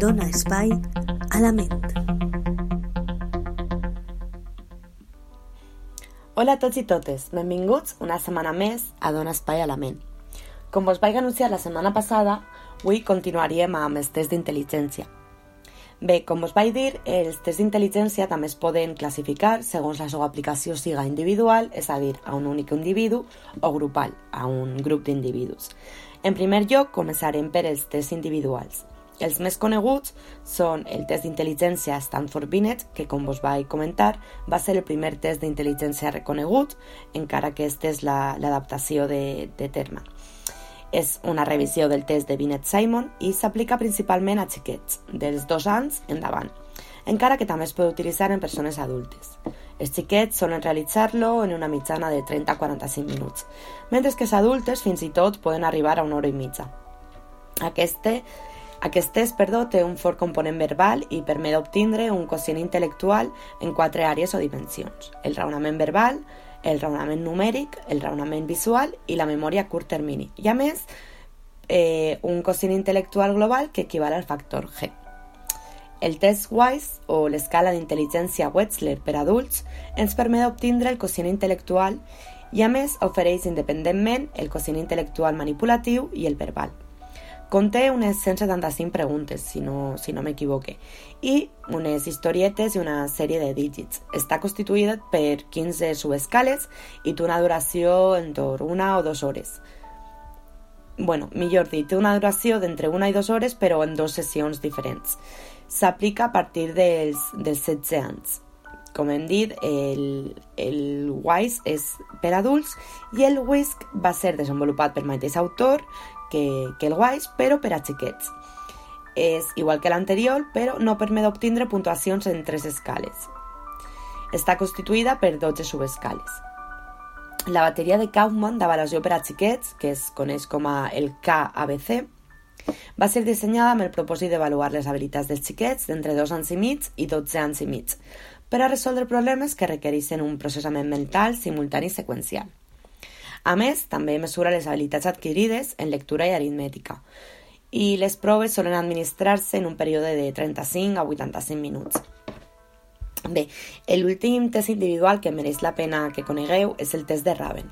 dona espai a la ment. Hola a tots i totes, benvinguts una setmana més a Dona Espai a la Ment. Com us vaig anunciar la setmana passada, avui continuaríem amb els tests d'intel·ligència. Bé, com us vaig dir, els tests d'intel·ligència també es poden classificar segons la seva aplicació siga individual, és a dir, a un únic individu, o grupal, a un grup d'individus. En primer lloc, començarem per els tests individuals. Els més coneguts són el test d'intel·ligència Stanford-Binet, que com vos vaig comentar, va ser el primer test d'intel·ligència reconegut, encara que este és l'adaptació la, de, de terme. És una revisió del test de Binet-Simon i s'aplica principalment a xiquets, dels dos anys endavant, encara que també es pot utilitzar en persones adultes. Els xiquets solen realitzar-lo en una mitjana de 30 a 45 minuts, mentre que els adultes fins i tot poden arribar a una hora i mitja. Aquesta aquest test, perdó, té un fort component verbal i permet obtindre un quocient intel·lectual en quatre àrees o dimensions. El raonament verbal, el raonament numèric, el raonament visual i la memòria a curt termini. I a més, eh, un quocient intel·lectual global que equival al factor G. El test WISE, o l'escala d'intel·ligència Wetzler per adults, ens permet obtindre el quocient intel·lectual i a més ofereix independentment el quocient intel·lectual manipulatiu i el verbal. Conté unes 175 preguntes, si no, si no m'equivoque, i unes historietes i una sèrie de dígits. Està constituïda per 15 subescales i té una duració entorn una o dues hores. bueno, millor dit, té una duració d'entre una i dues hores, però en dues sessions diferents. S'aplica a partir dels, dels 16 anys. Com hem dit, el, el WISE és per adults i el WISC va ser desenvolupat per mateix autor que, que el Wise, però per a xiquets. És igual que l'anterior, però no permet obtindre puntuacions en tres escales. Està constituïda per 12 subescales. La bateria de Kaufman d'avaluació per a xiquets, que es coneix com a el KABC, va ser dissenyada amb el propòsit d'avaluar les habilitats dels xiquets d'entre 2 anys i mig i 12 anys i mig, per a resoldre problemes que requereixen un processament mental simultani seqüencial. A més, també mesura les habilitats adquirides en lectura i aritmètica. I les proves solen administrar-se en un període de 35 a 85 minuts. Bé, l'últim test individual que mereix la pena que conegueu és el test de Raven.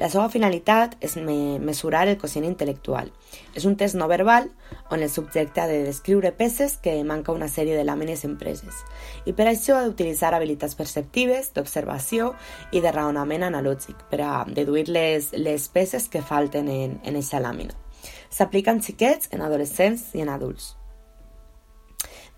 La seva finalitat és me mesurar el quocient intel·lectual. És un test no verbal on el subjecte ha de descriure peces que manca una sèrie de làmines impreses i per això ha d'utilitzar habilitats perceptives, d'observació i de raonament analògic per a deduir les, les peces que falten en, en aquesta làmina. S'aplica en xiquets, en adolescents i en adults.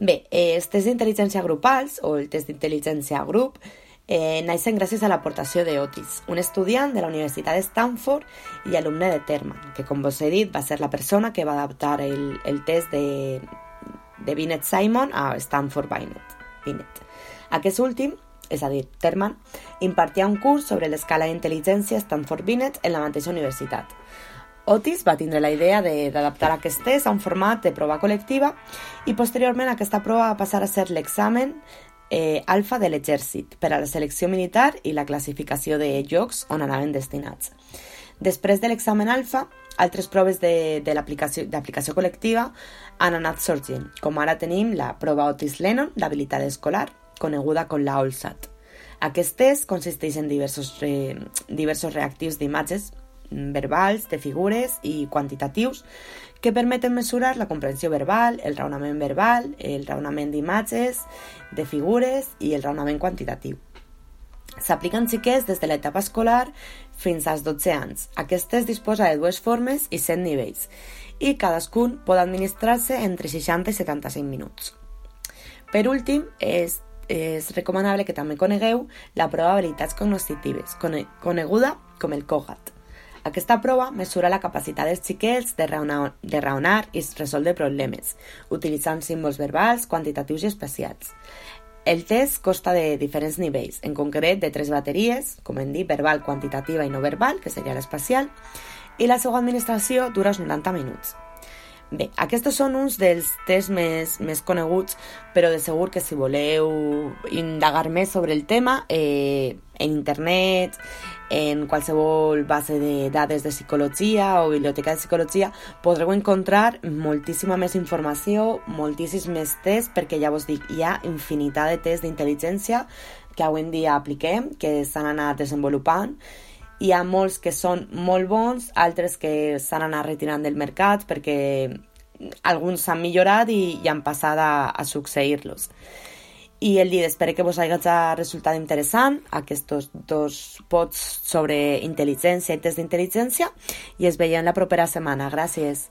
Bé, els tests d'intel·ligència grupals o el test d'intel·ligència grup eh, naixen gràcies a l'aportació d'Otis, un estudiant de la Universitat de Stanford i alumne de Terman, que com vos he dit va ser la persona que va adaptar el, el test de, de Binet Simon a Stanford Binet. Binet. Aquest últim, és a dir, Terman, impartia un curs sobre l'escala d'intel·ligència Stanford Binet en la mateixa universitat. Otis va tindre la idea d'adaptar aquest test a un format de prova col·lectiva i posteriorment aquesta prova va passar a ser l'examen eh, alfa de l'exèrcit per a la selecció militar i la classificació de llocs on anaven destinats. Després de l'examen alfa, altres proves d'aplicació col·lectiva han anat sorgint, com ara tenim la prova Otis-Lennon d'habilitat escolar, coneguda com la OLSAT. Aquest test consisteix en diversos, eh, diversos reactius d'imatges verbals, de figures i quantitatius que permeten mesurar la comprensió verbal, el raonament verbal, el raonament d'imatges, de figures i el raonament quantitatiu. S'apliquen xiquets des de l'etapa escolar fins als 12 anys. Aquest test disposa de dues formes i 100 nivells i cadascun pot administrar-se entre 60 i 75 minuts. Per últim, és, és recomanable que també conegueu la prova d'habilitats cognoscitives, coneguda com el COGAT. Aquesta prova mesura la capacitat dels xiquets de raonar, de raonar i resoldre problemes, utilitzant símbols verbals, quantitatius i especials. El test consta de diferents nivells, en concret de tres bateries, com hem dit, verbal, quantitativa i no verbal, que seria l'espacial, i la seva administració dura uns 90 minuts. Bé, aquests són uns dels tests més, més coneguts, però de segur que si voleu indagar més sobre el tema, eh, en internet, en qualsevol base de dades de psicologia o biblioteca de psicologia podreu encontrar moltíssima més informació, moltíssims més tests, perquè ja vos dic, hi ha infinitat de tests d'intel·ligència que avui en dia apliquem, que s'han anat desenvolupant, hi ha molts que són molt bons, altres que s'han anat retirant del mercat perquè alguns s'han millorat i, i han passat a, a succeir-los. I el dia espero que vos hagi resultat interessant aquests dos pots sobre intel·ligència i test d'intel·ligència i es veiem la propera setmana. Gràcies.